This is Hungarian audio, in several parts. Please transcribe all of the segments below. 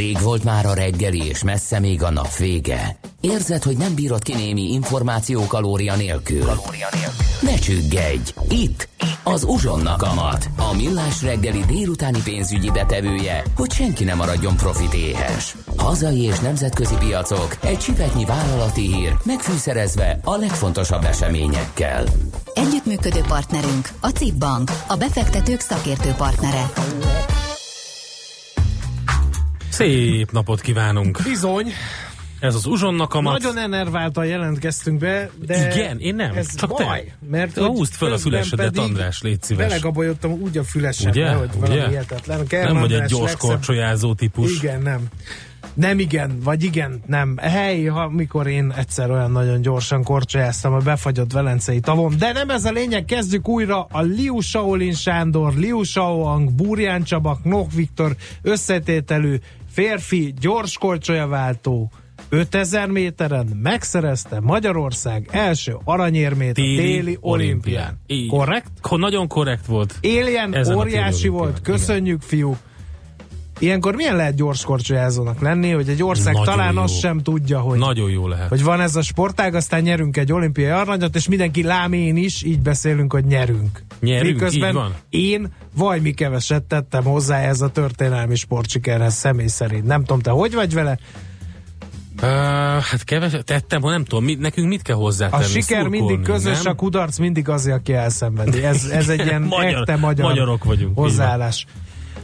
Rég volt már a reggeli, és messze még a nap vége. Érzed, hogy nem bírod kinémi információ kalória nélkül. Kalória nélkül. Ne csüggedj! Itt, az Uzsonna kamat. A millás reggeli délutáni pénzügyi betevője, hogy senki ne maradjon profit éhes. Hazai és nemzetközi piacok, egy csipetnyi vállalati hír, megfűszerezve a legfontosabb eseményekkel. Együttműködő partnerünk a CIP Bank, a befektetők szakértő partnere. Szép napot kívánunk! Bizony. Ez az Uzsonna kamat. Nagyon enerváltan jelentkeztünk be, de Igen, én nem, ez csak baj, te. Mert Te húzd fel a fülesedet, András, légy szíves. Belegabajodtam úgy a fülesembe, Ugye? hogy valami Ugye? hihetetlen. Nem vagy egy gyors legszebb- korcsolyázó típus. Igen, nem. Nem igen, vagy igen, nem. Hely, ha, mikor én egyszer olyan nagyon gyorsan korcsolyáztam a befagyott velencei tavon. De nem ez a lényeg, kezdjük újra a Liu Shaolin Sándor, Liu Shaoang, Burján Csaba, Knoch Viktor összetételű férfi gyors korcsolyaváltó 5000 méteren megszerezte Magyarország első aranyérmét Téli, a téli olimpián. Így. Korrekt? Ko- nagyon korrekt volt. Alien Ezen óriási volt, olimpián, köszönjük fiúk. Ilyenkor milyen lehet gyors korcsolyázónak lenni, hogy egy ország Nagyon talán jó. azt sem tudja, hogy, Nagyon jó lehet. hogy van ez a sportág, aztán nyerünk egy olimpiai aranyat, és mindenki lám én is, így beszélünk, hogy nyerünk. Nyerünk, Miközben így van. én valami keveset tettem hozzá ez a történelmi sportsikerhez személy szerint. Nem tudom, te hogy vagy vele? Uh, hát keveset tettem, nem tudom, mi, nekünk mit kell A hozzátenni? siker Szurkolni, mindig közös, nem? a kudarc mindig az, aki elszenvedi. Ez, ez egy ilyen Magyar- ekte magyar magyarok vagyunk, így hozzáállás.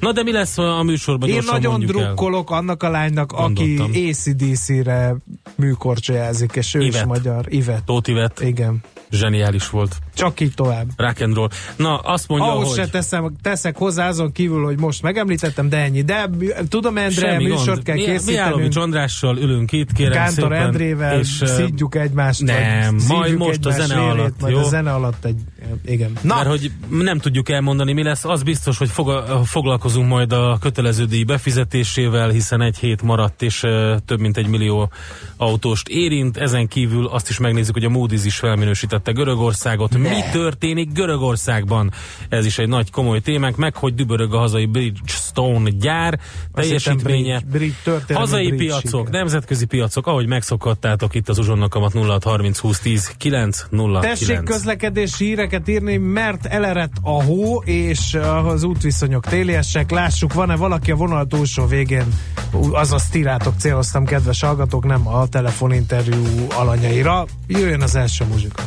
Na de mi lesz a műsorban? Én nagyon mondjuk el. drukkolok annak a lánynak, aki Gondoltam. ACDC-re műkorcsolyázik, és ő is Ivet. magyar. Ivet. Tóth Ivet, Igen. zseniális volt. Csak így tovább. Rock and roll. Na, azt mondja, Ahhoz hogy... se teszem, teszek hozzá azon kívül, hogy most megemlítettem, de ennyi. De tudom, Endre, Semmi műsort gond. kell Mi, készítenünk. Andrással ülünk itt, kérem Kántor szépen. Endrével és, szídjuk egymást. nem, majd most a zene alatt, Majd jó? a zene alatt egy... Igen. Na, Mert hogy nem tudjuk elmondani, mi lesz. Az biztos, hogy foga- foglalkozunk majd a kötelező díj befizetésével, hiszen egy hét maradt, és uh, több mint egy millió autóst érint. Ezen kívül azt is megnézzük, hogy a Moody's is felminősítette Görögországot. Mi történik Görögországban? Ez is egy nagy komoly témánk, meg hogy dübörög a hazai Bridgestone gyár teljesítménye. bridge- bridge, hazai bridge piacok, siker. nemzetközi piacok, ahogy megszokhattátok itt az uzsonnakamat 0630 20 10 9 0 Tessék közlekedési híreket írni, mert elerett a hó, és az útviszonyok téliesek. Lássuk, van-e valaki a vonal túlsó végén, azaz tirátok céloztam, kedves hallgatók, nem a telefoninterjú alanyaira. Jöjjön az első muzsika.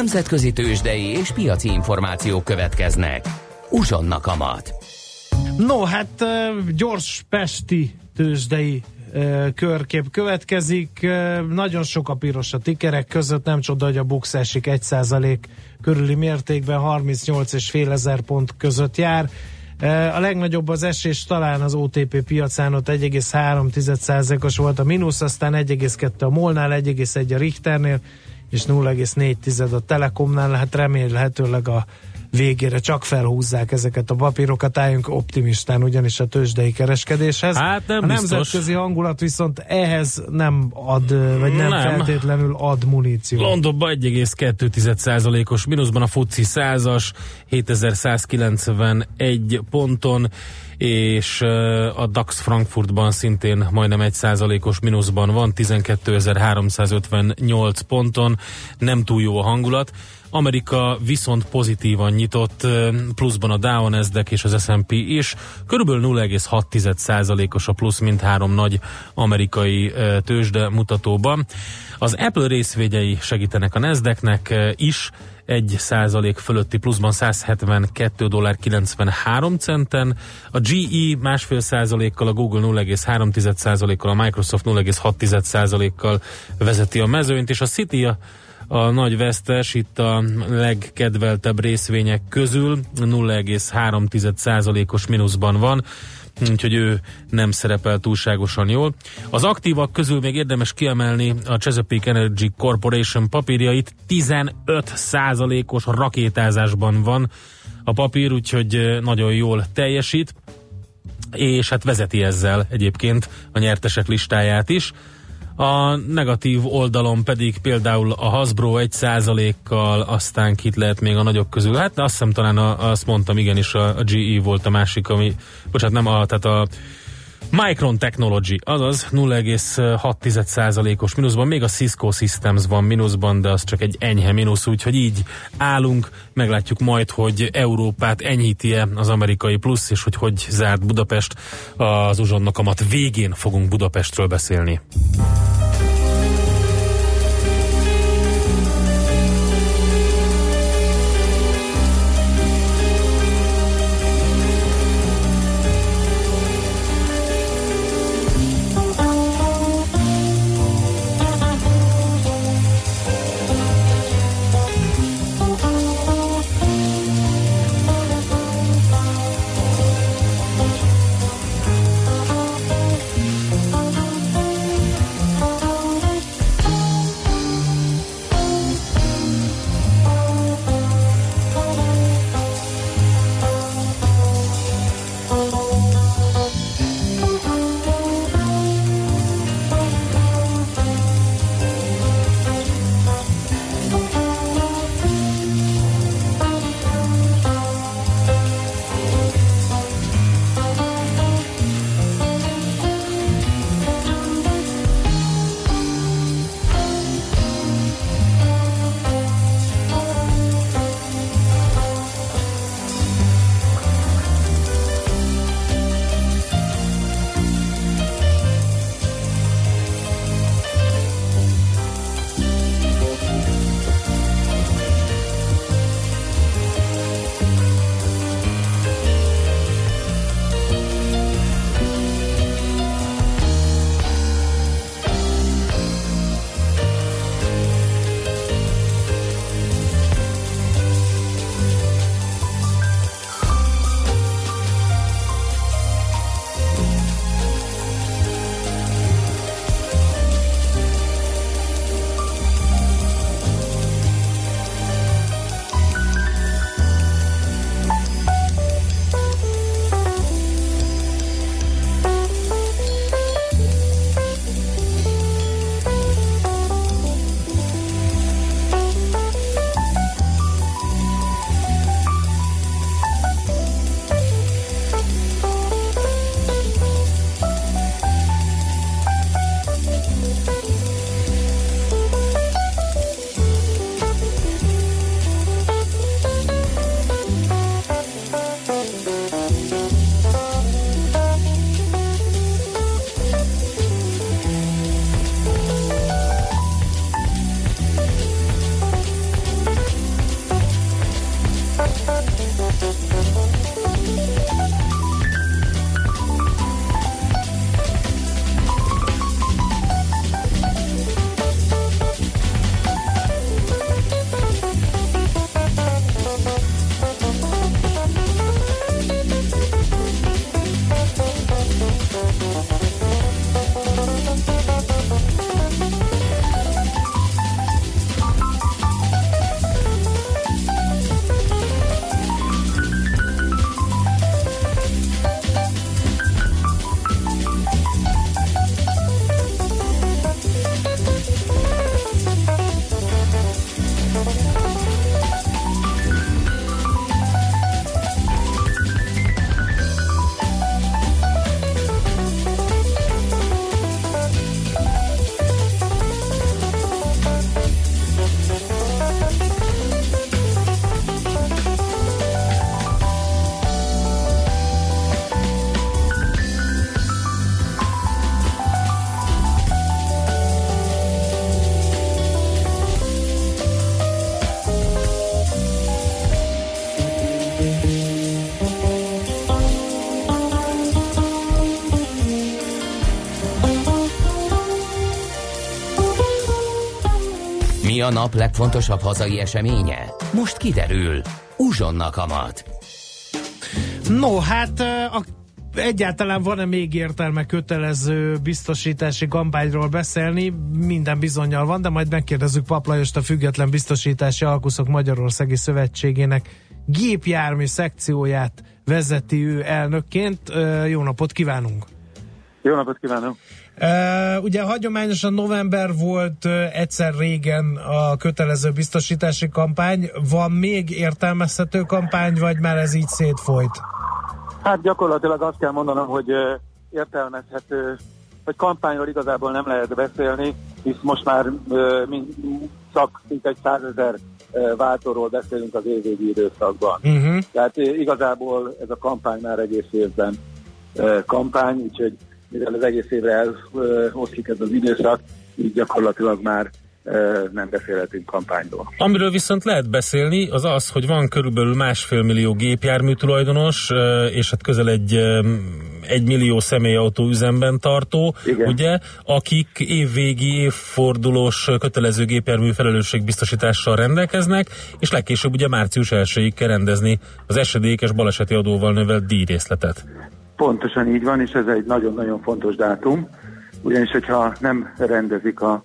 Nemzetközi tőzsdei és piaci információk következnek. Uzsonna kamat. No, hát gyors pesti tőzsdei körkép következik. Nagyon sok a piros a tikerek között, nem csoda, hogy a Bux esik 1% körüli mértékben, 38,5 ezer pont között jár. A legnagyobb az esés talán az OTP piacán, ott 1,3%-os volt a mínusz, aztán 1,2 a Molnál, 1,1 a Richternél, és 0,4 a Telekomnál, hát remélhetőleg a végére csak felhúzzák ezeket a papírokat, álljunk optimistán ugyanis a tőzsdei kereskedéshez. Hát nem a biztos. nemzetközi hangulat viszont ehhez nem ad, vagy nem, nem. feltétlenül ad muníciót. Londonban 1,2%-os mínuszban a FUCI 100-as 7191 ponton, és a DAX Frankfurtban szintén majdnem 1%-os mínuszban van, 12.358 ponton, nem túl jó a hangulat. Amerika viszont pozitívan nyitott, pluszban a Dow, Nasdaq és az S&P is. Körülbelül 0,6%-os a plusz mindhárom nagy amerikai tőzsde mutatóban. Az Apple részvényei segítenek a Nasdaqnek is, 1 százalék fölötti pluszban 172 dollár 93 centen, a GE másfél százalékkal, a Google 0,3 százalékkal, a Microsoft 0,6 százalékkal vezeti a mezőnyt, és a City a a nagy vesztes itt a legkedveltebb részvények közül 0,3%-os mínuszban van úgyhohogy ő nem szerepel túlságosan jól. Az aktívak közül még érdemes kiemelni a Chesapeake Energy Corporation papírjait, 15%-os rakétázásban van a papír, úgyhogy nagyon jól teljesít, és hát vezeti ezzel egyébként a nyertesek listáját is. A negatív oldalon pedig például a Hasbro 1%-kal, aztán kit lehet még a nagyok közül. Hát azt hiszem talán a, azt mondtam, igenis a, a GE volt a másik, ami, bocsánat, nem a, tehát a Micron Technology, azaz 0,6%-os mínuszban, még a Cisco Systems van mínuszban, de az csak egy enyhe mínusz, úgyhogy így állunk, meglátjuk majd, hogy Európát enyhíti-e az amerikai plusz, és hogy hogy zárt Budapest. Az uzsonnakamat végén fogunk Budapestről beszélni. A nap legfontosabb hazai eseménye? Most kiderül. Uzsonna kamat. No, hát a egyáltalán van-e még értelme kötelező biztosítási kampányról beszélni? Minden bizonyal van, de majd megkérdezzük Paplajost a Független Biztosítási Alkuszok Magyarországi Szövetségének gépjármű szekcióját vezeti ő elnökként. Jó napot kívánunk! Jó napot kívánok! Uh, ugye hagyományosan november volt uh, egyszer régen a kötelező biztosítási kampány. Van még értelmezhető kampány, vagy már ez így szétfolyt? Hát gyakorlatilag azt kell mondanom, hogy uh, értelmezhető, hogy kampányról igazából nem lehet beszélni, hisz most már uh, mind, csak egy százezer váltóról beszélünk az évvégi időszakban. Uh-huh. Tehát igazából ez a kampány már egész évben kampány, úgyhogy mivel az egész évre eloszlik ez az időszak, így gyakorlatilag már nem beszélhetünk kampányról. Amiről viszont lehet beszélni, az az, hogy van körülbelül másfél millió gépjármű tulajdonos, és hát közel egy egy millió személyautó üzemben tartó, Igen. ugye, akik évvégi, évfordulós kötelező gépjármű felelősségbiztosítással rendelkeznek, és legkésőbb ugye március 1 kell rendezni az esedékes baleseti adóval növelt díjrészletet. Pontosan így van, és ez egy nagyon-nagyon fontos dátum, ugyanis hogyha nem rendezik a,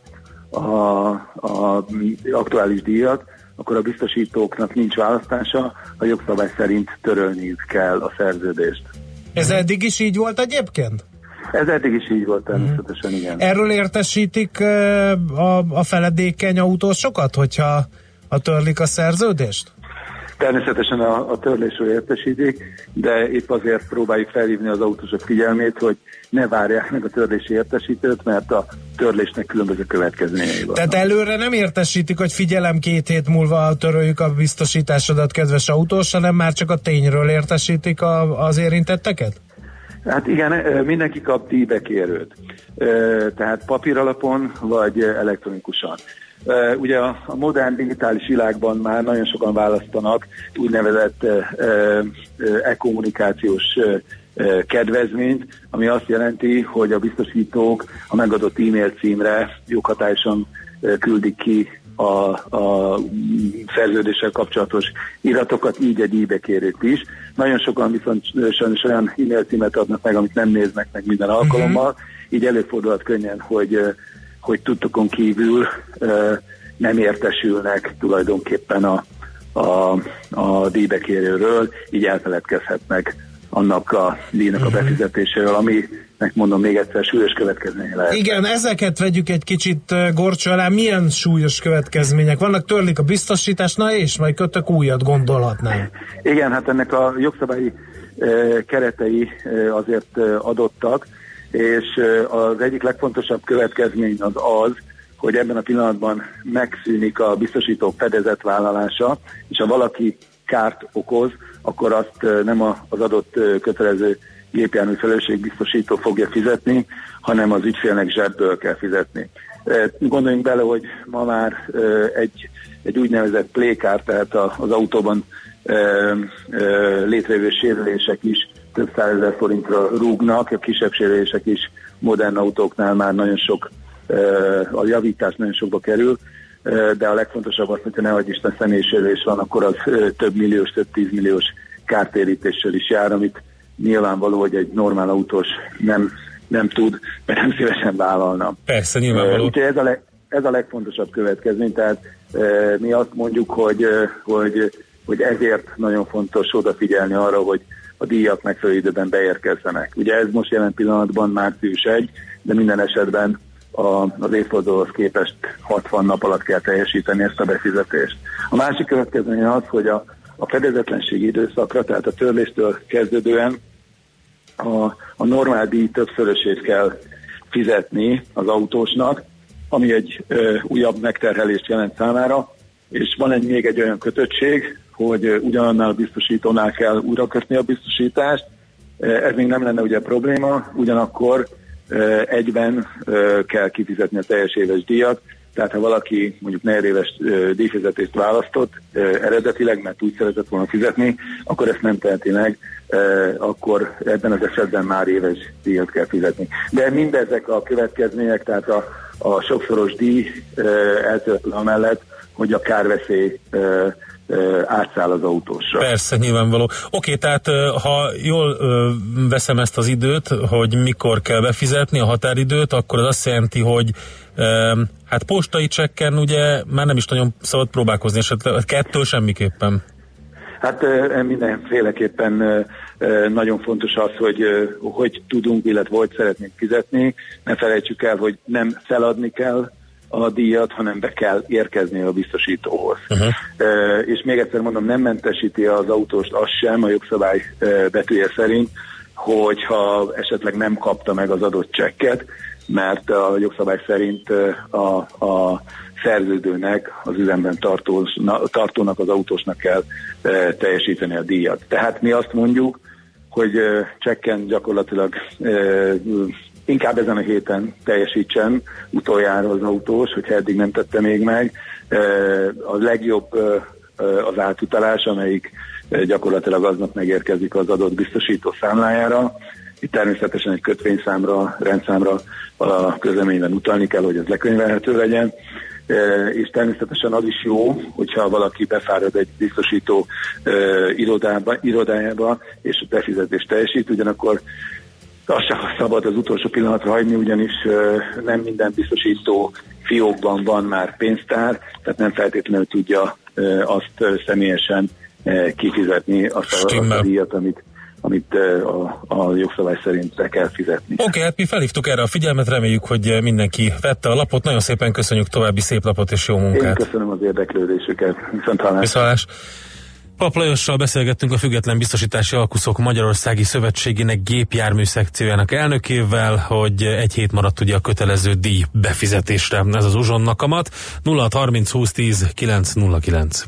a, a aktuális díjat, akkor a biztosítóknak nincs választása, a jogszabály szerint törölniük kell a szerződést. Ez eddig is így volt egyébként? Ez eddig is így volt természetesen, igen. Erről értesítik a, a feledékeny autósokat, hogyha a törlik a szerződést? Természetesen a, a törlésről értesítik, de épp azért próbáljuk felhívni az autósok figyelmét, hogy ne várják meg a törlési értesítőt, mert a törlésnek különböző következményei vannak. Tehát előre nem értesítik, hogy figyelem két hét múlva töröljük a biztosításodat, kedves autós, hanem már csak a tényről értesítik a, az érintetteket? Hát igen, mindenki kap díjbekérőt. Tehát papír alapon, vagy elektronikusan. Ugye a, modern digitális világban már nagyon sokan választanak úgynevezett e-kommunikációs kedvezményt, ami azt jelenti, hogy a biztosítók a megadott e-mail címre joghatályosan küldik ki a, a szerződéssel kapcsolatos iratokat, így egy e-bekérőt is. Nagyon sokan viszont sajnos olyan e-mail címet adnak meg, amit nem néznek meg minden alkalommal, uh-huh. így előfordulhat könnyen, hogy hogy tudtokon kívül nem értesülnek tulajdonképpen a, a, a díjbekérőről, így elfeledkezhetnek annak a díjnak a mhm. befizetéséről, aminek mondom még egyszer súlyos következménye lehet. Igen, ezeket vegyük egy kicsit gorcsó alá. Milyen súlyos következmények vannak? Törlik a biztosítást, na és majd kötök újat gondolhatnám. Igen, hát ennek a jogszabályi keretei azért adottak, és az egyik legfontosabb következmény az az, hogy ebben a pillanatban megszűnik a biztosítók fedezetvállalása, és ha valaki kárt okoz, akkor azt nem az adott kötelező gépjármű felelősségbiztosító fogja fizetni, hanem az ügyfélnek zsebből kell fizetni. Gondoljunk bele, hogy ma már egy, egy úgynevezett plékár, tehát az autóban létrejövő sérülések is több százezer forintra rúgnak, a kisebb sérülések is modern autóknál már nagyon sok, a javítás nagyon sokba kerül, de a legfontosabb az, hogyha nehogy Isten személysérülés van, akkor az több milliós, több tízmilliós kártérítéssel is jár, amit nyilvánvaló, hogy egy normál autós nem, nem tud, mert nem szívesen vállalna. Persze, nyilvánvaló. Úgyhogy ez a, leg, ez a legfontosabb következmény, tehát mi azt mondjuk, hogy, hogy, hogy ezért nagyon fontos odafigyelni arra, hogy a díjak megfelelő időben beérkezzenek. Ugye ez most jelen pillanatban március 1, de minden esetben a, az évfordulóhoz képest 60 nap alatt kell teljesíteni ezt a befizetést. A másik következmény az, hogy a, a fedezetlenség időszakra, tehát a törléstől kezdődően a, a normál díj többszörösét kell fizetni az autósnak, ami egy ö, újabb megterhelést jelent számára, és van egy még egy olyan kötöttség, hogy ugyanannál a biztosítónál kell újra kötni a biztosítást. Ez még nem lenne ugye probléma, ugyanakkor egyben kell kifizetni a teljes éves díjat, tehát ha valaki mondjuk negyedéves díjfizetést választott eredetileg, mert úgy szeretett volna fizetni, akkor ezt nem teheti meg, akkor ebben az esetben már éves díjat kell fizetni. De mindezek a következmények, tehát a, a sokszoros díj eltöltve mellett hogy a kárveszély átszáll az autósra. Persze, nyilvánvaló. Oké, tehát ha jól veszem ezt az időt, hogy mikor kell befizetni a határidőt, akkor az azt jelenti, hogy hát postai csekken ugye már nem is nagyon szabad próbálkozni, esetleg kettő semmiképpen. Hát mindenféleképpen nagyon fontos az, hogy hogy tudunk, illetve hogy szeretnénk fizetni. Ne felejtsük el, hogy nem feladni kell a díjat, hanem be kell érkezni a biztosítóhoz. Uh-huh. E, és még egyszer mondom, nem mentesíti az autóst az sem a jogszabály betűje szerint, hogyha esetleg nem kapta meg az adott csekket, mert a jogszabály szerint a, a szerződőnek, az üzemben tartós, tartónak, az autósnak kell e, teljesíteni a díjat. Tehát mi azt mondjuk, hogy csekken gyakorlatilag inkább ezen a héten teljesítsen utoljára az autós, hogyha eddig nem tette még meg. A legjobb az átutalás, amelyik gyakorlatilag aznap megérkezik az adott biztosító számlájára. Itt természetesen egy kötvényszámra, rendszámra a közleményben utalni kell, hogy ez lekönyvelhető legyen. És természetesen az is jó, hogyha valaki befárad egy biztosító irodába, irodájába, és befizetést teljesít, ugyanakkor azt sem szabad az utolsó pillanatra hagyni, ugyanis nem minden biztosító fiókban van már pénztár, tehát nem feltétlenül tudja azt személyesen kifizetni azt a, azt a díjat, amit amit a, a jogszabály szerint be kell fizetni. Oké, okay, hát mi felhívtuk erre a figyelmet, reméljük, hogy mindenki vette a lapot. Nagyon szépen köszönjük további szép lapot és jó munkát. Én köszönöm az érdeklődésüket. Viszont Viszontlátás. Pap Lajossal beszélgettünk a Független Biztosítási Alkuszok Magyarországi Szövetségének gépjármű szekciójának elnökével, hogy egy hét maradt ugye a kötelező díj befizetésre. Ez az uzsonnak kamat. 0630 2010 909.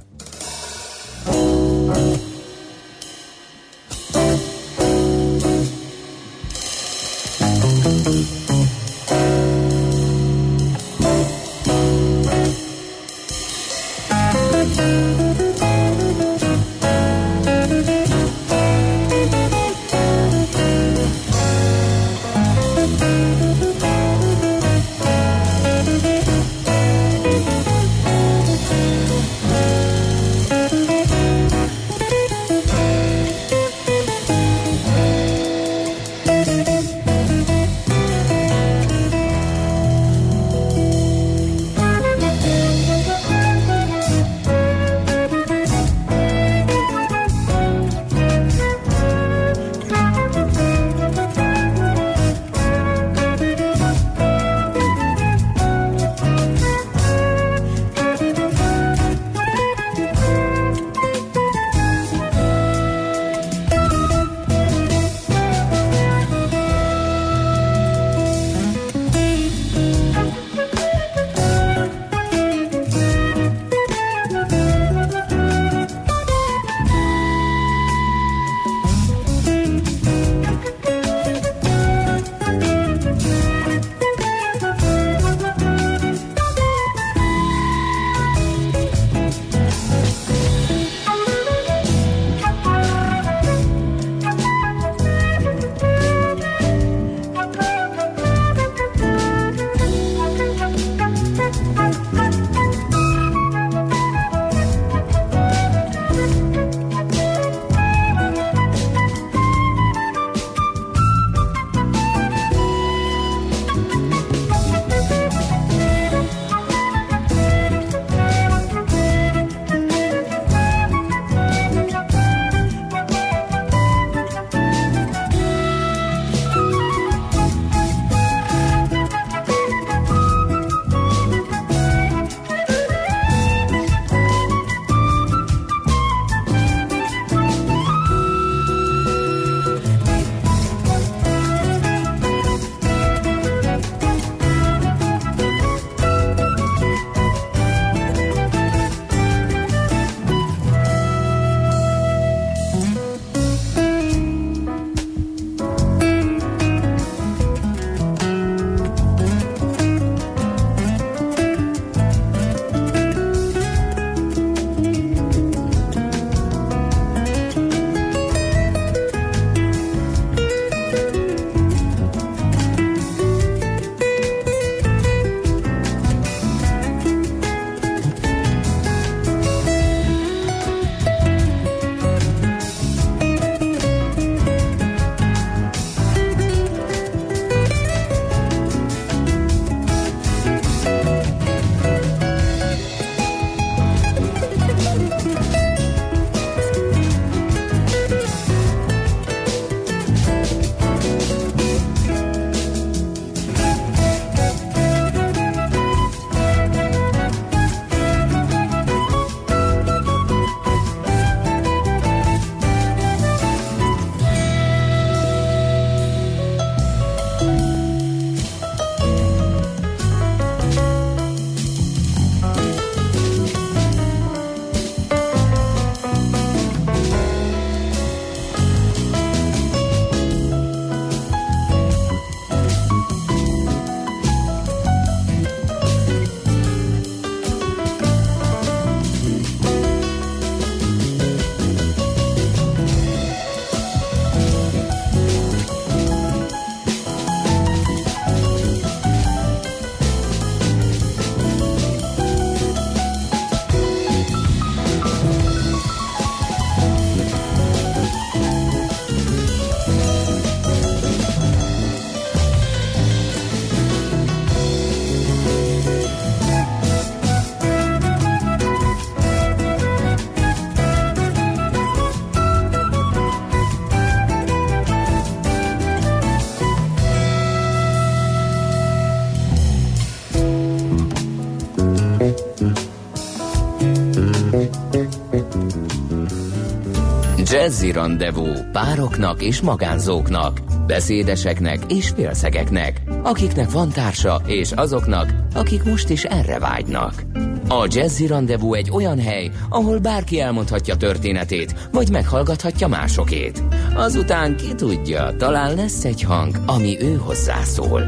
Jazzy Rendezvú pároknak és magánzóknak, beszédeseknek és félszegeknek, akiknek van társa és azoknak, akik most is erre vágynak. A Jazzy Rendezvú egy olyan hely, ahol bárki elmondhatja történetét, vagy meghallgathatja másokét. Azután ki tudja, talán lesz egy hang, ami ő hozzászól.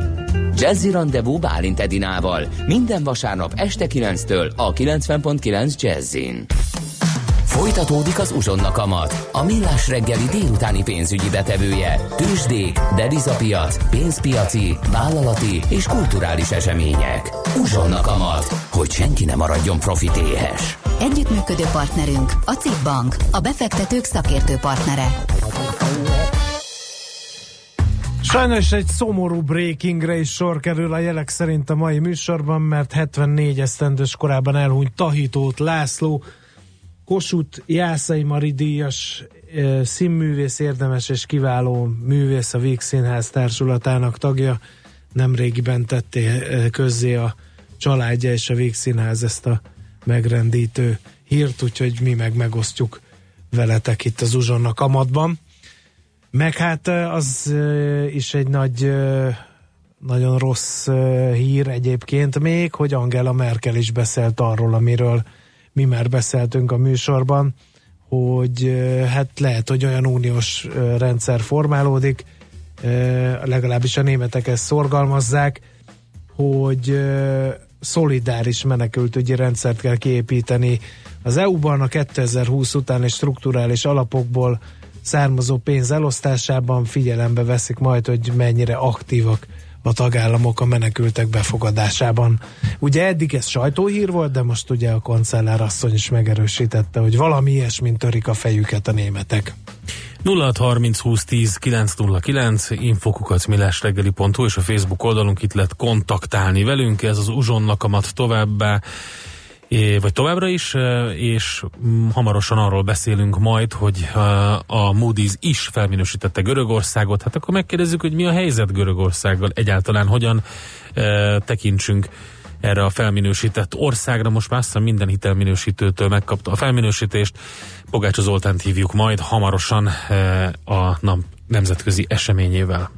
Jazzy Rendezvú Bálint Edinával minden vasárnap este 9-től a 90.9 Jazzin. Folytatódik az uzsonna kamat, a millás reggeli délutáni pénzügyi betevője, tőzsdék, devizapiac, pénzpiaci, vállalati és kulturális események. Uzsonna kamat, hogy senki ne maradjon profitéhes. Együttműködő partnerünk a CIP Bank, a befektetők szakértő partnere. Sajnos egy szomorú breakingre is sor kerül a jelek szerint a mai műsorban, mert 74 esztendős korában elhunyt Tahitót László, Kossuth Jászai Mari díjas színművész, érdemes és kiváló művész a Víg Színház társulatának tagja. Nemrégiben tette közzé a családja és a Víg Színház ezt a megrendítő hírt, úgyhogy mi meg megosztjuk veletek itt az Uzsonna kamatban. Meg hát az is egy nagy, nagyon rossz hír egyébként még, hogy Angela Merkel is beszélt arról, amiről mi már beszéltünk a műsorban, hogy hát lehet, hogy olyan uniós rendszer formálódik, legalábbis a németek ezt szorgalmazzák, hogy szolidáris menekültügyi rendszert kell kiépíteni. Az EU-ban a 2020 utáni strukturális alapokból származó pénz elosztásában figyelembe veszik majd, hogy mennyire aktívak a tagállamok a menekültek befogadásában. Ugye eddig ez sajtóhír volt, de most ugye a kancellár asszony is megerősítette, hogy valami ilyesmint törik a fejüket a németek. 0630 20 10 909 infokukacmillásreggeli.hu és a Facebook oldalunk itt lehet kontaktálni velünk, ez az uzsonnak amat továbbá vagy továbbra is, és mm, hamarosan arról beszélünk majd, hogy a Moody's is felminősítette Görögországot. Hát akkor megkérdezzük, hogy mi a helyzet Görögországgal egyáltalán, hogyan tekintsünk erre a felminősített országra. Most már azt minden hitelminősítőtől megkapta a felminősítést. Pogácsa Zoltánt hívjuk majd hamarosan a nap nemzetközi eseményével.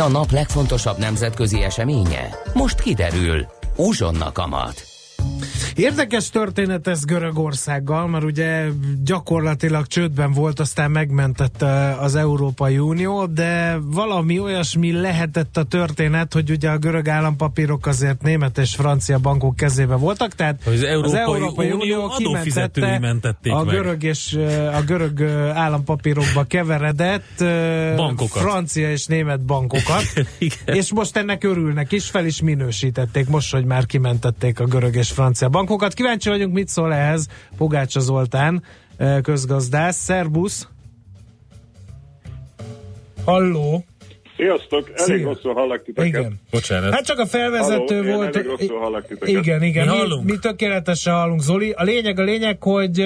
A nap legfontosabb nemzetközi eseménye? Most kiderül. Uzsonna kamat. Érdekes történet ez Görögországgal, mert ugye gyakorlatilag csődben volt, aztán megmentette az Európai Unió, de valami olyasmi lehetett a történet, hogy ugye a görög állampapírok azért német és francia bankok kezébe voltak, tehát az Európai, az Európai Unió, Unió kimentette a görög és a görög állampapírokba keveredett bankokat. francia és német bankokat, és most ennek örülnek is, fel is minősítették most, hogy már kimentették a görög és francia bankokat bankokat. Kíváncsi vagyunk, mit szól ehhez Pogácsa Zoltán, közgazdász. Szerbusz! Halló! Sziasztok! Elég Szia. rosszul hallak titeket. Igen. Bocsánat. Hát csak a felvezető Halló, volt. Elég rosszul hallak titeket. Igen, igen. Mi, hallunk. mi, mi tökéletesen hallunk, Zoli. A lényeg, a lényeg, hogy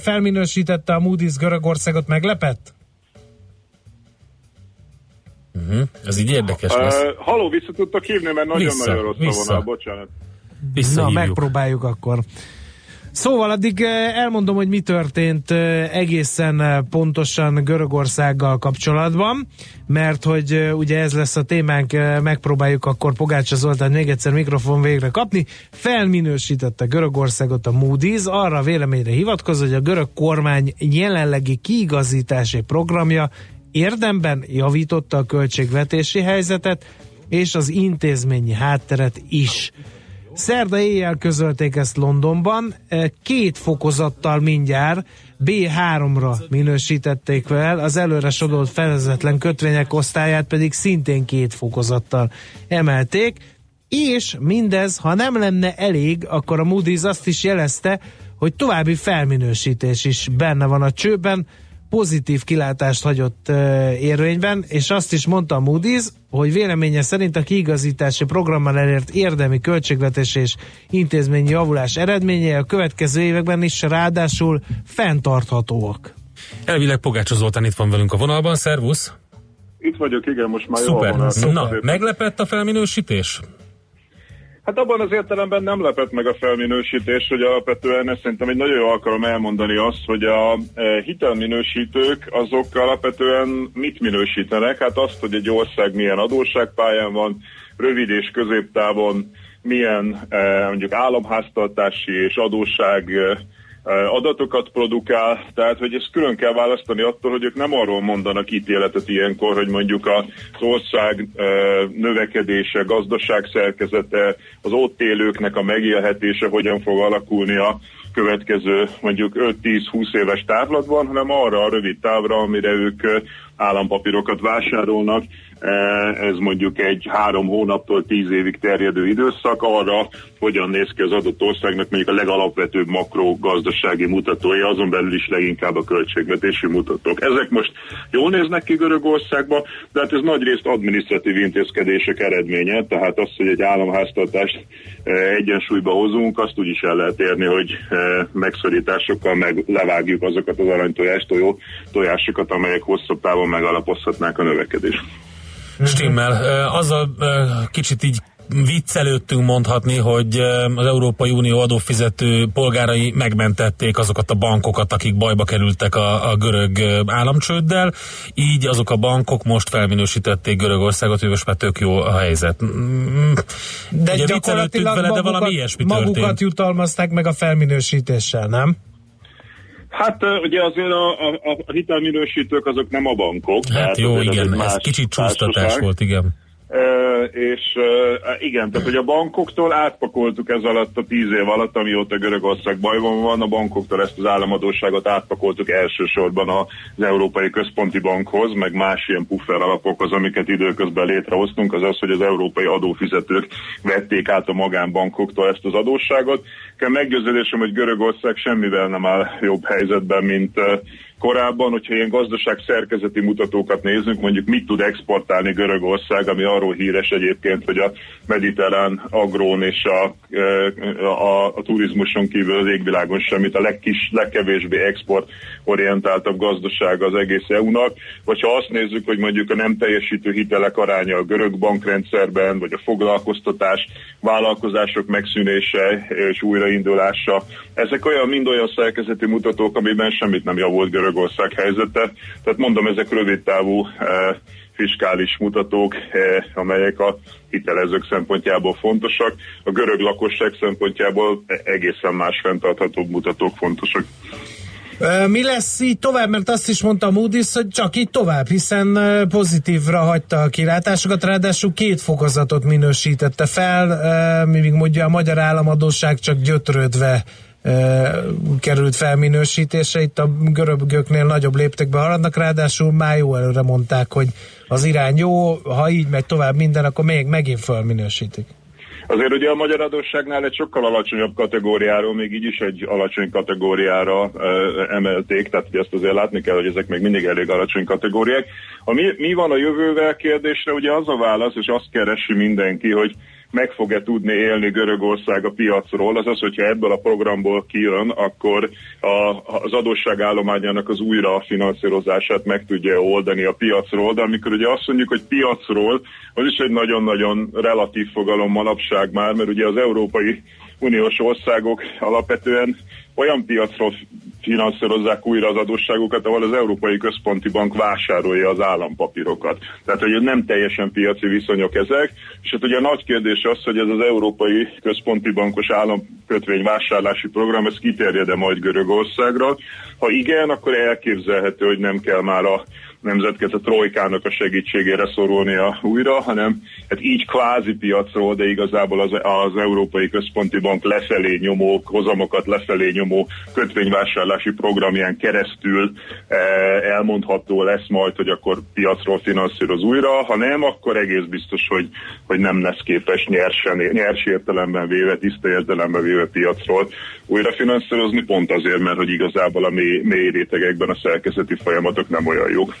felminősítette a Moody's Görögországot, meglepett? Uh-huh. Ez így érdekes lesz. Uh, halló, vissza tudtok hívni, mert nagyon-nagyon rossz a vonal, bocsánat. Na, megpróbáljuk akkor. Szóval addig eh, elmondom, hogy mi történt eh, egészen eh, pontosan Görögországgal kapcsolatban, mert hogy ugye ez lesz a témánk, megpróbáljuk akkor Pogácsa Zoltán még egyszer mikrofon végre kapni. Felminősítette Görögországot a Moody's, arra véleményre hivatkozva, hogy a görög kormány jelenlegi kiigazítási programja érdemben javította a költségvetési helyzetet, és az intézményi hátteret is. Szerda éjjel közölték ezt Londonban, e, két fokozattal mindjárt B3-ra minősítették fel, az előre sodort felezetlen kötvények osztályát pedig szintén két fokozattal emelték, és mindez, ha nem lenne elég, akkor a Moody's azt is jelezte, hogy további felminősítés is benne van a csőben, pozitív kilátást hagyott uh, érvényben, és azt is mondta a Moody's, hogy véleménye szerint a kiigazítási programmal elért érdemi költségvetés és intézményi javulás eredményei a következő években is ráadásul fenntarthatóak. Elvileg Pogácsa Zoltán itt van velünk a vonalban, szervusz! Itt vagyok, igen, most már Szuper. jól van. Na, meglepett a felminősítés? Hát abban az értelemben nem lepett meg a felminősítés, hogy alapvetően ez szerintem egy nagyon jó alkalom elmondani azt, hogy a e, hitelminősítők azok alapvetően mit minősítenek? Hát azt, hogy egy ország milyen adósságpályán van, rövid és középtávon milyen e, mondjuk államháztartási és adósság e, adatokat produkál, tehát hogy ezt külön kell választani attól, hogy ők nem arról mondanak ítéletet ilyenkor, hogy mondjuk az ország növekedése, gazdaság szerkezete, az ott élőknek a megélhetése hogyan fog alakulni a következő mondjuk 5-10-20 éves távlatban, hanem arra a rövid távra, amire ők állampapírokat vásárolnak, ez mondjuk egy három hónaptól tíz évig terjedő időszak arra, hogyan néz ki az adott országnak mondjuk a legalapvetőbb makrogazdasági mutatói, azon belül is leginkább a költségvetési mutatók. Ezek most jól néznek ki Görögországba, de hát ez nagyrészt adminisztratív intézkedések eredménye, tehát az, hogy egy államháztartást egyensúlyba hozunk, azt úgy is el lehet érni, hogy megszorításokkal meg levágjuk azokat az aranytojás tojó tojásokat, amelyek hosszabb távon megalapozhatnák a növekedést. Stimmel. Azzal kicsit így viccelődtünk mondhatni, hogy az Európai Unió adófizető polgárai megmentették azokat a bankokat, akik bajba kerültek a, a görög államcsőddel, így azok a bankok most felminősítették Görögországot, hogy most már tök jó a helyzet. Mm, de Ugye gyakorlatilag vele, magukat, de valami ilyesmi magukat történt. jutalmazták meg a felminősítéssel, nem? Hát ugye azért a, a, a hitelminősítők azok nem a bankok. Hát jó, igen, ez, ez kicsit csúsztatás volt, igen és igen, tehát hogy a bankoktól átpakoltuk ez alatt a tíz év alatt, amióta Görögország bajban van, a bankoktól ezt az államadóságot átpakoltuk elsősorban az Európai Központi Bankhoz, meg más ilyen puffer alapokhoz, amiket időközben létrehoztunk, az az, hogy az európai adófizetők vették át a magánbankoktól ezt az adósságot. Kell meggyőződésem, hogy Görögország semmivel nem áll jobb helyzetben, mint korábban, hogyha ilyen gazdaság szerkezeti mutatókat nézzünk, mondjuk mit tud exportálni Görögország, ami arról híres egyébként, hogy a mediterrán agrón és a, a, a turizmuson kívül az égvilágon semmit, a legkis, legkevésbé exportorientáltabb gazdaság az egész EU-nak, vagy ha azt nézzük, hogy mondjuk a nem teljesítő hitelek aránya a görög bankrendszerben, vagy a foglalkoztatás, vállalkozások megszűnése és újraindulása, ezek olyan mind olyan szerkezeti mutatók, amiben semmit nem javult Görögország helyzete. Tehát mondom, ezek rövid távú fiskális mutatók, amelyek a hitelezők szempontjából fontosak, a görög lakosság szempontjából egészen más fenntarthatóbb mutatók fontosak. Mi lesz így tovább, mert azt is mondta Moody's, hogy csak így tovább, hiszen pozitívra hagyta a kilátásokat, ráadásul két fokozatot minősítette fel, míg mondja a magyar államadóság csak gyötrődve került felminősítése. Itt a görögöknél nagyobb léptekbe haladnak, ráadásul már jó előre mondták, hogy az irány jó, ha így megy tovább minden, akkor még megint felminősítik. Azért ugye a magyar adósságnál egy sokkal alacsonyabb kategóriáról, még így is egy alacsony kategóriára e, emelték, tehát ugye ezt azért látni kell, hogy ezek még mindig elég alacsony kategóriák. A mi, mi van a jövővel kérdésre, ugye az a válasz, és azt keresi mindenki, hogy meg fog-e tudni élni Görögország a piacról, az az, hogyha ebből a programból kijön, akkor a, az adósságállományának az újrafinanszírozását meg tudja oldani a piacról, de amikor ugye azt mondjuk, hogy piacról, az is egy nagyon-nagyon relatív fogalom manapság már, mert ugye az Európai Uniós országok alapvetően olyan piacról finanszírozzák újra az adósságokat, ahol az Európai Központi Bank vásárolja az állampapírokat. Tehát, hogy nem teljesen piaci viszonyok ezek, és hát ugye a nagy kérdés az, hogy ez az Európai Központi Bankos államkötvény vásárlási program, ez kiterjed-e majd Görögországra. Ha igen, akkor elképzelhető, hogy nem kell már a nemzetközi trojkának a segítségére szorulnia újra, hanem hát így kvázi piacról, de igazából az, az Európai Központi Bank lefelé nyomó, hozamokat lefelé nyomó kötvényvásárlási programján keresztül eh, elmondható lesz majd, hogy akkor piacról finanszíroz újra, ha nem, akkor egész biztos, hogy, hogy nem lesz képes nyersen, nyers értelemben véve, tiszta értelemben véve piacról újra finanszírozni, pont azért, mert hogy igazából a mély, mély rétegekben a szerkezeti folyamatok nem olyan jók.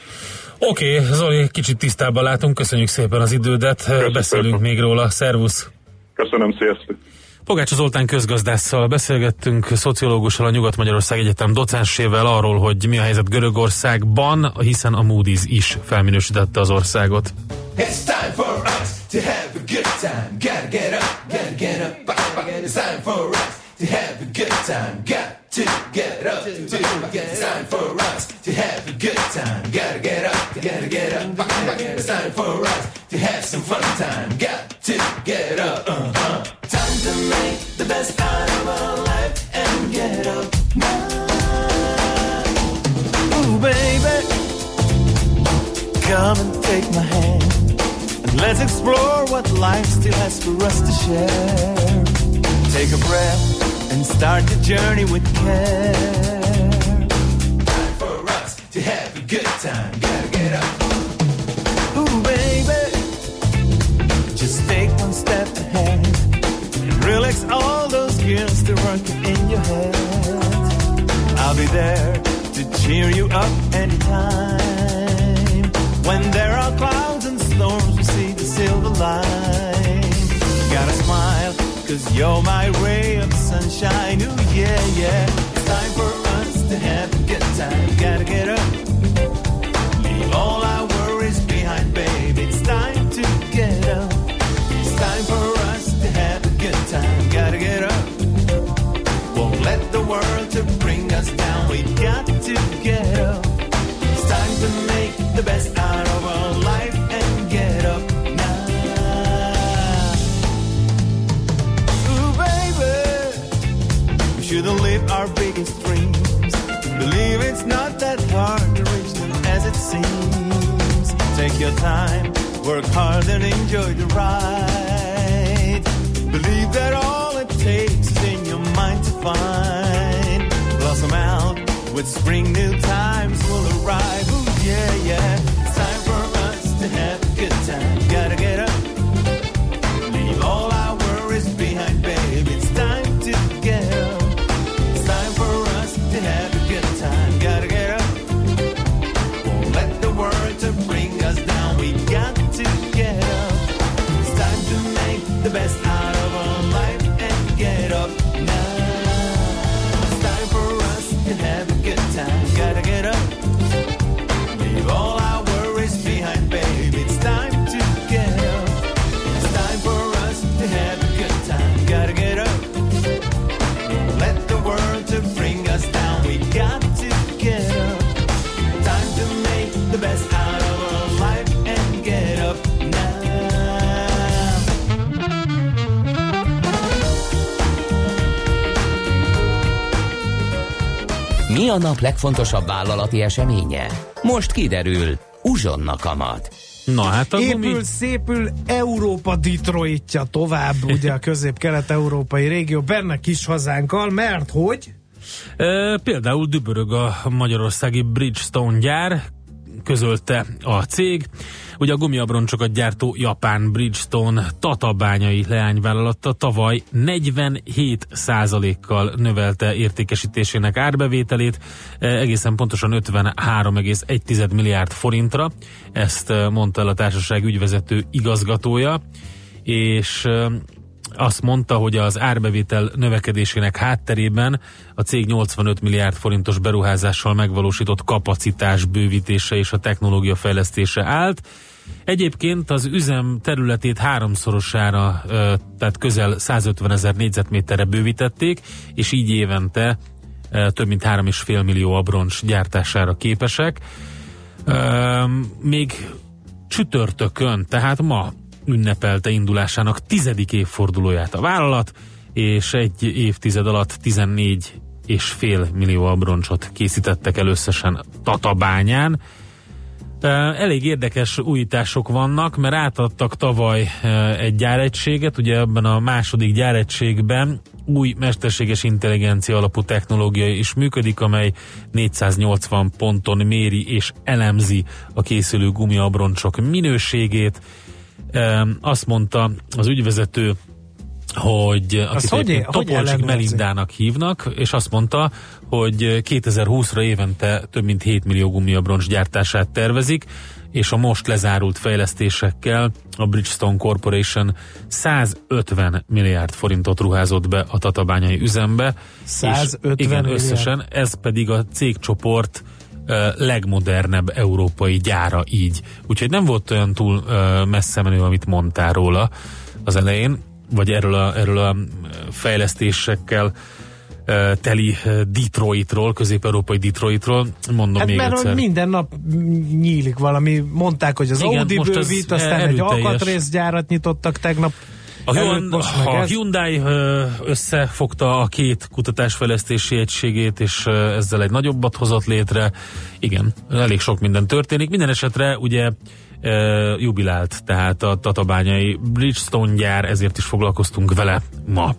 Oké, okay, Zoli, kicsit tisztában látunk, köszönjük szépen az idődet, Köszönöm. beszélünk még róla, szervusz! Köszönöm, sziasztok! Pogács Zoltán közgazdásszal beszélgettünk, szociológussal, a Nyugat-Magyarország Egyetem docensével arról, hogy mi a helyzet Görögországban, hiszen a Moody's is felminősítette az országot. It's time for us to have a good time. Gotta get up, gotta get up, It's time for us to have a good time. Got to get up, to get it's time for us to have a good time. Gotta get up, gotta get up. It's time for us to have some fun time. Got to get up. Uh-huh. Time to make the best out of our life and get up now. Ooh, baby, come and take my hand. And let's explore what life still has for us to share. Take a breath and start the journey with care. Time for us to have a good time. Gotta get up. Ooh, baby, just take one step ahead and relax all those gears that working in your head. I'll be there to cheer you up anytime. When there are clouds and storms, we see the silver line. Gotta smile, cause you're my ray of sunshine. Ooh, yeah, yeah. It's time for us to have a good time. Gotta get up. Leave all our your time, work hard and enjoy the ride. Believe that all it takes is in your mind to find. Blossom out with spring, new times will arrive. A nap legfontosabb vállalati eseménye? Most kiderül. Uzsonna kamat. Na hát a Épül, gumi... szépül Európa Detroitja tovább, ugye a közép-kelet-európai régió, benne kis hazánkkal, mert hogy? E, például dübörög a magyarországi Bridgestone gyár, közölte a cég. Ugye a gumiabroncsokat gyártó japán Bridgestone tatabányai leányvállalata tavaly 47 kal növelte értékesítésének árbevételét, egészen pontosan 53,1 milliárd forintra. Ezt mondta el a társaság ügyvezető igazgatója, és azt mondta, hogy az árbevétel növekedésének hátterében a cég 85 milliárd forintos beruházással megvalósított kapacitás bővítése és a technológia fejlesztése állt. Egyébként az üzem területét háromszorosára, tehát közel 150 ezer négyzetméterre bővítették, és így évente több mint 3,5 millió abroncs gyártására képesek. Még csütörtökön, tehát ma ünnepelte indulásának tizedik évfordulóját a vállalat, és egy évtized alatt 14 és fél millió abroncsot készítettek el összesen Tatabányán. Elég érdekes újítások vannak, mert átadtak tavaly egy gyáregységet, ugye ebben a második gyáregységben új mesterséges intelligencia alapú technológia is működik, amely 480 ponton méri és elemzi a készülő gumiabroncsok minőségét, azt mondta az ügyvezető, hogy akit hogy, Topolcsik Melindának hívnak, és azt mondta, hogy 2020-ra évente több mint 7 millió gumiabroncs gyártását tervezik, és a most lezárult fejlesztésekkel a Bridgestone Corporation 150 milliárd forintot ruházott be a tatabányai üzembe. 150 és igen, összesen, ez pedig a cégcsoport legmodernebb európai gyára így. Úgyhogy nem volt olyan túl messze menő, amit mondtál róla az elején, vagy erről a, erről a fejlesztésekkel teli Detroitról, közép-európai Detroitról, mondom hát még mert egyszer. minden nap nyílik valami, mondták, hogy az Igen, Audi bővít, aztán egy alkatrészgyárat nyitottak tegnap, a, Hyundai, a Hyundai összefogta a két kutatásfejlesztési egységét, és ezzel egy nagyobbat hozott létre. Igen, elég sok minden történik. Minden esetre ugye jubilált, tehát a tatabányai Bridgestone gyár, ezért is foglalkoztunk vele ma.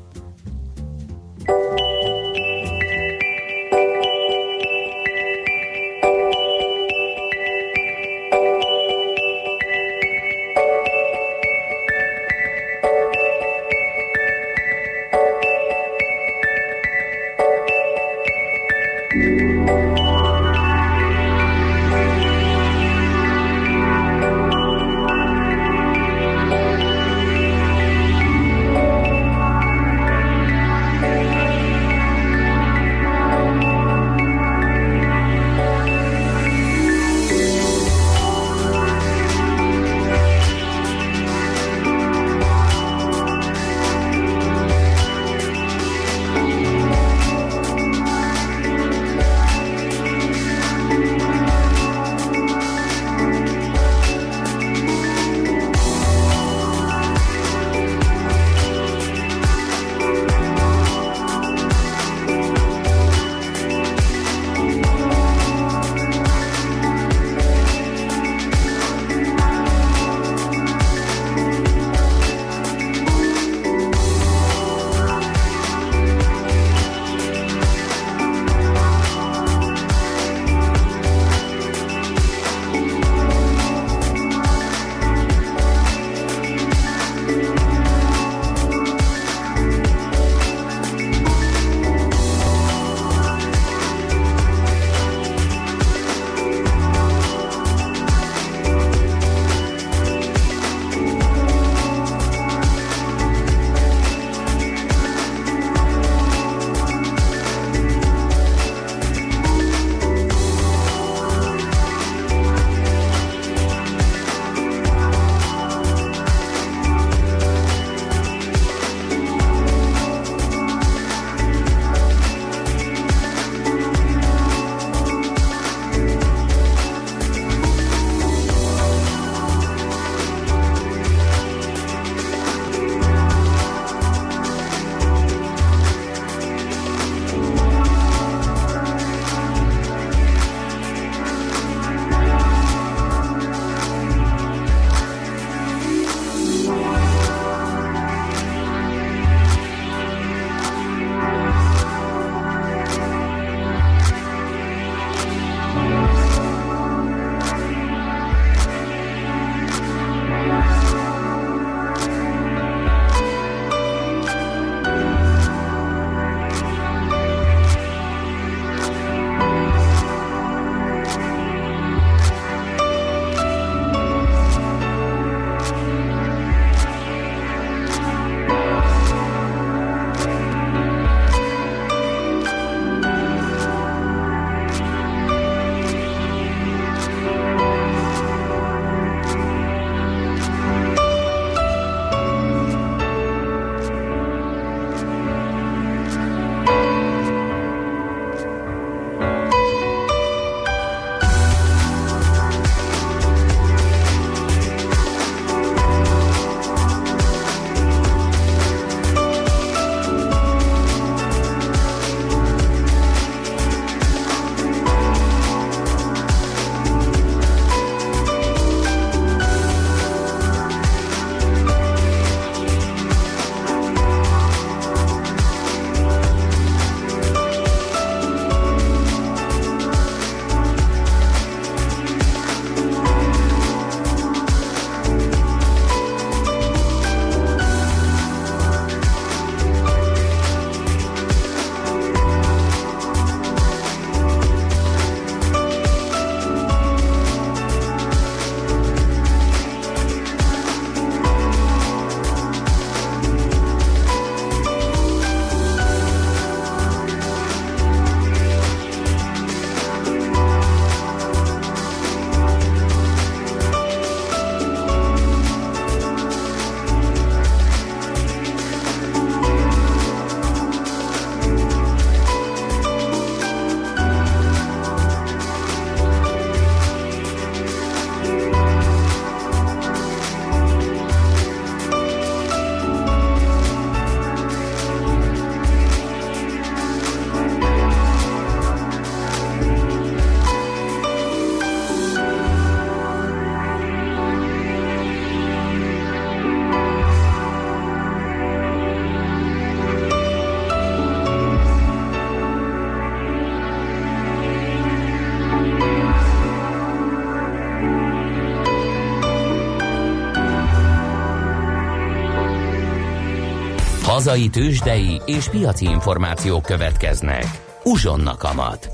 Hazai tőzsdei és piaci információk következnek. Uzsonna kamat.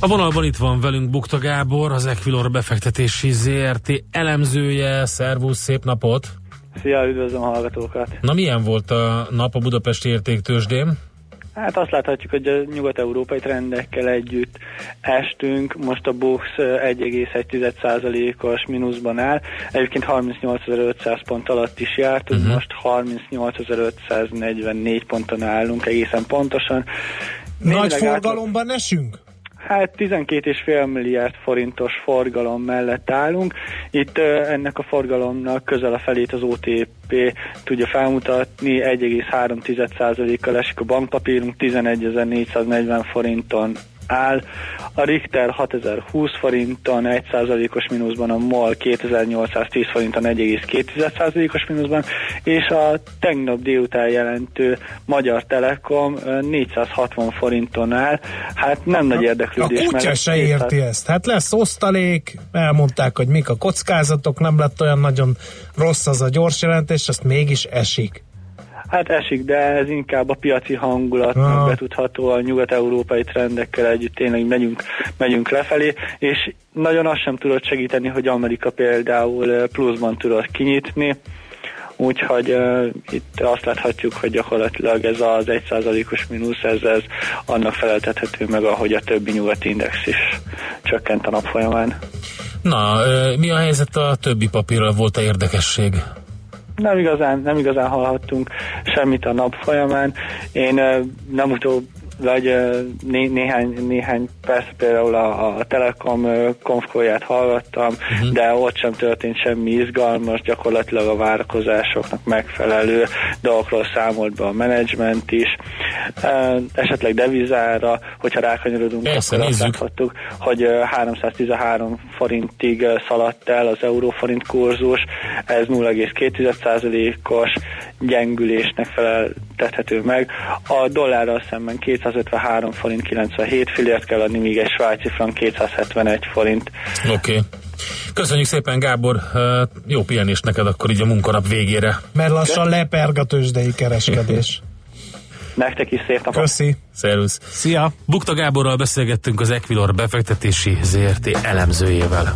A vonalban itt van velünk Bukta Gábor, az Equilor befektetési ZRT elemzője. Szervusz, szép napot! Szia, üdvözlöm a hallgatókat! Na milyen volt a nap a Budapesti értéktősdén? Hát azt láthatjuk, hogy a nyugat-európai trendekkel együtt estünk. Most a BUX 1,1%-os mínuszban áll. Egyébként 38.500 pont alatt is járt, uh-huh. most 38.544 ponton állunk egészen pontosan. Nagy forgalomban esünk? Hát 12,5 milliárd forintos forgalom mellett állunk. Itt ennek a forgalomnak közel a felét az OTP tudja felmutatni, 1,3%-kal esik a bankpapírunk, 11.440 forinton áll. A Richter 6020 forinton 1%-os mínuszban, a MOL 2810 forinton 1,2%-os mínuszban, és a tegnap délután jelentő Magyar Telekom 460 forinton áll. Hát nem nagy érdeklődés. A kutya se érti ezt. Hát lesz osztalék, elmondták, hogy mik a kockázatok, nem lett olyan nagyon rossz az a gyors jelentés, azt mégis esik. Hát esik, de ez inkább a piaci hangulatnak ah. betudható a nyugat-európai trendekkel együtt tényleg megyünk, megyünk lefelé, és nagyon azt sem tudott segíteni, hogy Amerika például pluszban tudott kinyitni, úgyhogy uh, itt azt láthatjuk, hogy gyakorlatilag ez az 1%-os mínusz, ez, ez annak feleltethető meg, ahogy a többi nyugati index is csökkent a nap folyamán. Na, mi a helyzet a többi papírral? Volt-e érdekesség? Nem igazán, nem igazán hallhattunk semmit a nap folyamán. Én nem utóbb vagy né, néhány, néhány perc például a, a Telekom konfkóját hallgattam, uh-huh. de ott sem történt semmi izgalmas, gyakorlatilag a várakozásoknak megfelelő dolgokról számolt be a menedzsment is. Esetleg devizára, hogyha rákanyarodunk, Persze, akkor azt láthattuk, hogy 313 forintig szaladt el az euróforint kurzus, ez 0,2%-os gyengülésnek feleltethető meg. A dollárral szemben 253 forint 97 fillért kell adni, míg egy svájci frank 271 forint. Oké. Okay. Köszönjük szépen, Gábor. Jó pihenés neked akkor így a munkanap végére. Mert lassan leperg a tőzsdei kereskedés. Nektek is szép napot. Köszi. Szervusz. Szia. Bukta Gáborral beszélgettünk az Equilor befektetési ZRT elemzőjével.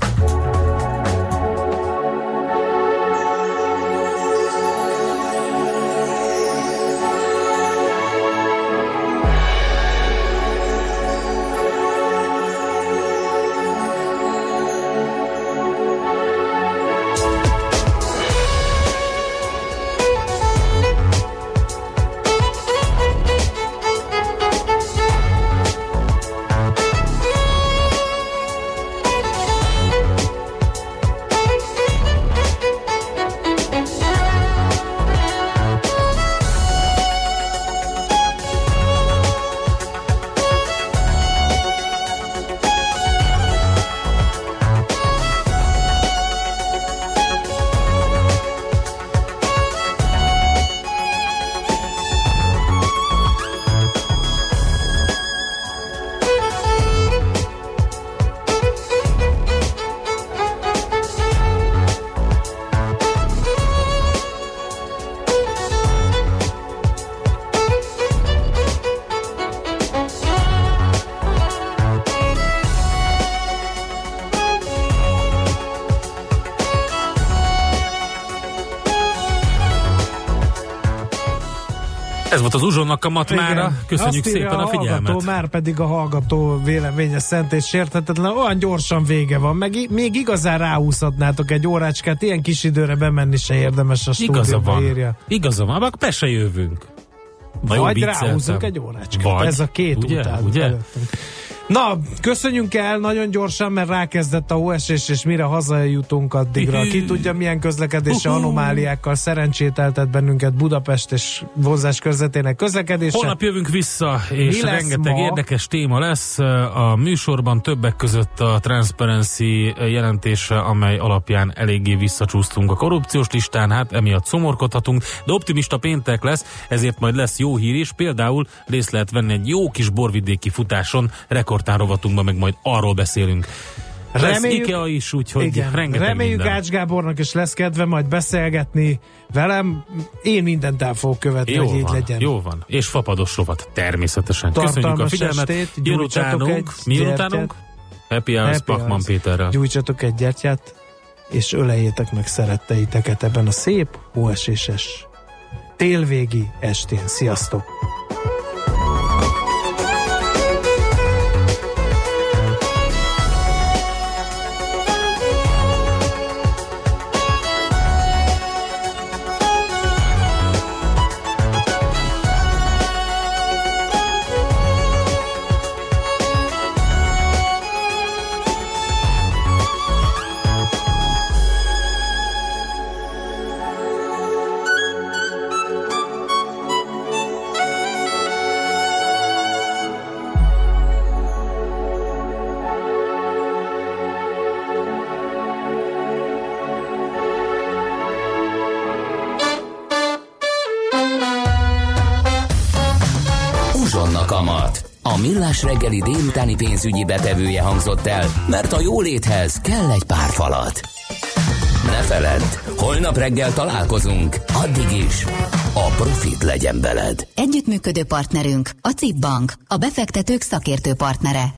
Ez volt az uzsonnak a matmára. Köszönjük Azt szépen a, a figyelmet. Hallgató, már pedig a hallgató véleménye szent és sérthetetlen. Olyan gyorsan vége van. Meg még igazán ráúszhatnátok egy órácskát. Ilyen kis időre bemenni se érdemes a van. Írja. Igaza van. Akkor be se jövünk. Vagy ráhúzunk egy órácskát. Vagy. Ez a két ugye, után. Ugye? Előttünk. Na, köszönjünk el nagyon gyorsan, mert rákezdett a hóesés, és mire hazajutunk addigra. Ki tudja, milyen közlekedési anomáliákkal szerencsételtet bennünket Budapest és vonzás körzetének közlekedése. Holnap jövünk vissza, és rengeteg ma? érdekes téma lesz. A műsorban többek között a Transparency jelentése, amely alapján eléggé visszacsúsztunk a korrupciós listán, hát emiatt szomorkodhatunk, de optimista péntek lesz, ezért majd lesz jó hír is. Például részt lehet venni egy jó kis borvidéki futáson, rekord sportán rovatunkban meg majd arról beszélünk. Reméljük, Ikea is, úgyhogy igen, rengeteg Reméljük minden. Ács Gábornak is lesz kedve majd beszélgetni velem. Én mindent el fogok követni, jó hogy így van, legyen. Jó van. És fapados rovat természetesen. Tartalmas Köszönjük a figyelmet. estét, Jön utánunk. Mi utánunk? Happy Hours Hours. Péterrel. Gyújtsatok egy gyertyát, és öleljétek meg szeretteiteket ebben a szép, hóeséses télvégi estén. Sziasztok! Millás reggeli délutáni pénzügyi betevője hangzott el, mert a jóléthez kell egy pár falat. Ne feledd, holnap reggel találkozunk, addig is a profit legyen veled. Együttműködő partnerünk a CIP Bank, a befektetők szakértő partnere.